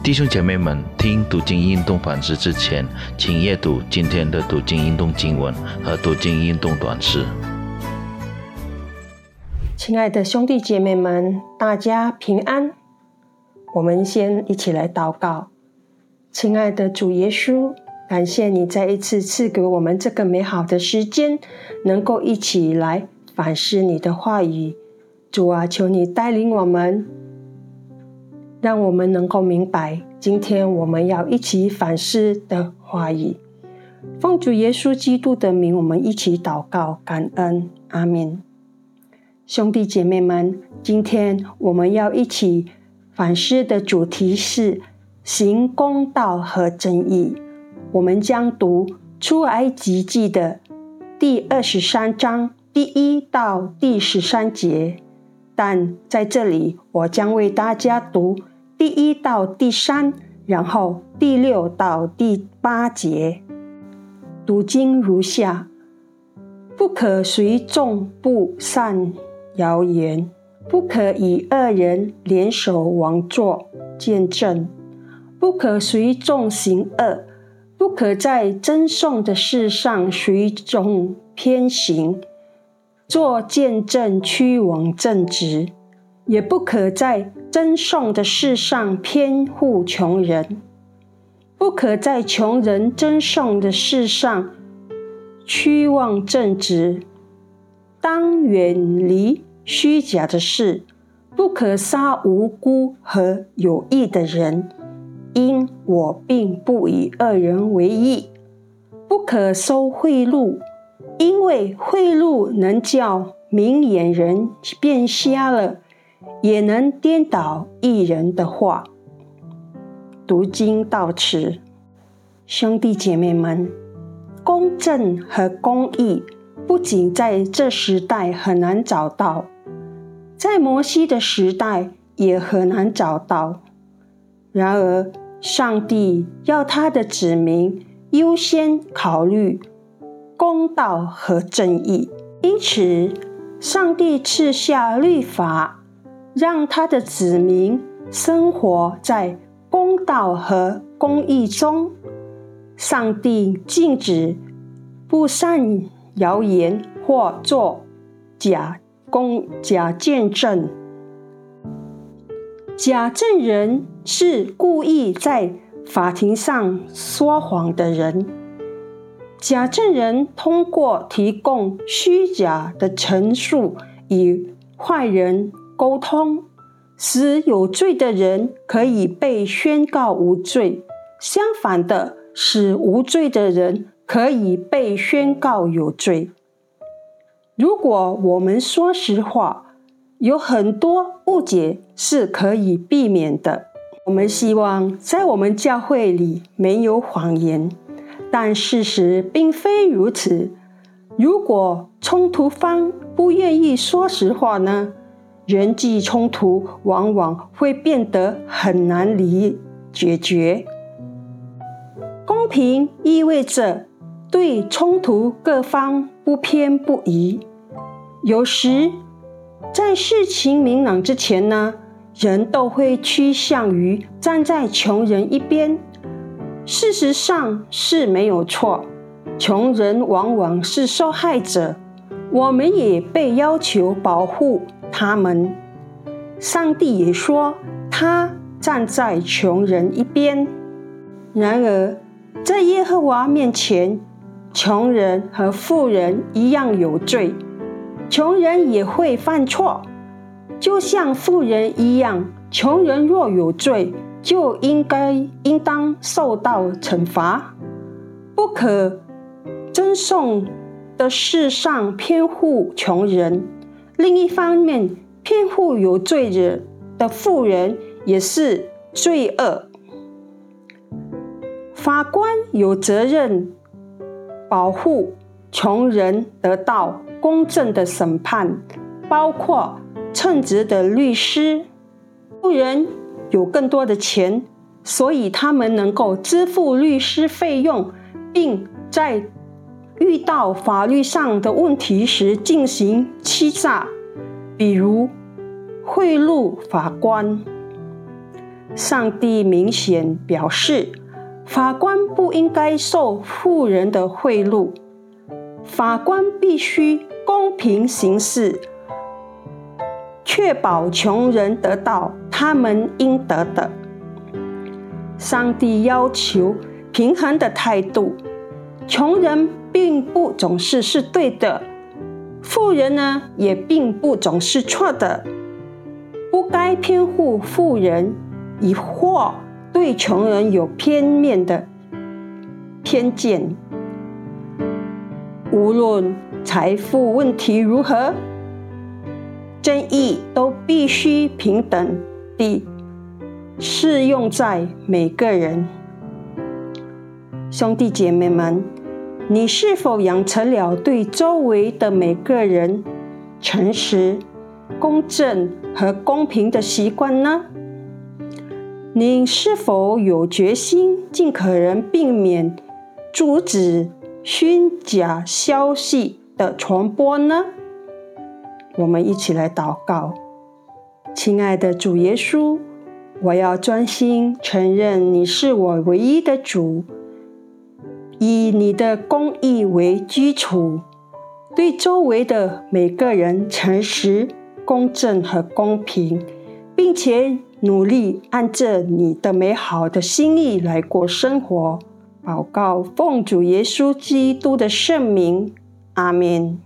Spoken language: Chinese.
弟兄姐妹们，听读经运动反思之前，请阅读今天的读经运动经文和读经运动短诗。亲爱的兄弟姐妹们，大家平安。我们先一起来祷告。亲爱的主耶稣，感谢你再一次赐给我们这个美好的时间，能够一起来反思你的话语。主啊，求你带领我们。让我们能够明白，今天我们要一起反思的话语。奉主耶稣基督的名，我们一起祷告，感恩，阿门。兄弟姐妹们，今天我们要一起反思的主题是行公道和正义。我们将读出埃及记的第二十三章第一到第十三节。但在这里，我将为大家读第一到第三，然后第六到第八节。读经如下：不可随众不善谣言，不可以恶人联手王作见证，不可随众行恶，不可在争讼的事上随众偏行。做见证屈枉正直，也不可在赠送的事上偏护穷人；不可在穷人赠送的事上屈枉正直。当远离虚假的事，不可杀无辜和有益的人，因我并不以恶人为义。不可收贿赂。因为贿赂能叫明眼人变瞎了，也能颠倒一人的话。读经到此，兄弟姐妹们，公正和公义不仅在这时代很难找到，在摩西的时代也很难找到。然而，上帝要他的子民优先考虑。公道和正义，因此，上帝赐下律法，让他的子民生活在公道和公义中。上帝禁止不善谣言或作假公假见证。假证人是故意在法庭上说谎的人。假证人通过提供虚假的陈述与坏人沟通，使有罪的人可以被宣告无罪；相反的，使无罪的人可以被宣告有罪。如果我们说实话，有很多误解是可以避免的。我们希望在我们教会里没有谎言。但事实并非如此。如果冲突方不愿意说实话呢？人际冲突往往会变得很难理解决。公平意味着对冲突各方不偏不倚。有时，在事情明朗之前呢，人都会趋向于站在穷人一边。事实上是没有错，穷人往往是受害者，我们也被要求保护他们。上帝也说他站在穷人一边。然而，在耶和华面前，穷人和富人一样有罪，穷人也会犯错，就像富人一样。穷人若有罪，就应该应当受到惩罚，不可赠送的事上偏护穷人；另一方面，偏护有罪人的富人也是罪恶。法官有责任保护穷人得到公正的审判，包括称职的律师。富人。有更多的钱，所以他们能够支付律师费用，并在遇到法律上的问题时进行欺诈，比如贿赂法官。上帝明显表示，法官不应该受富人的贿赂，法官必须公平行事，确保穷人得到他们应得的。上帝要求平衡的态度，穷人并不总是是对的，富人呢也并不总是错的，不该偏护富人，以或对穷人有片面的偏见。无论财富问题如何，正义都必须平等地。适用在每个人，兄弟姐妹们，你是否养成了对周围的每个人诚实、公正和公平的习惯呢？你是否有决心尽可能避免阻止虚假消息的传播呢？我们一起来祷告，亲爱的主耶稣。我要专心承认你是我唯一的主，以你的公义为基础，对周围的每个人诚实、公正和公平，并且努力按着你的美好的心意来过生活。祷告，奉主耶稣基督的圣名，阿门。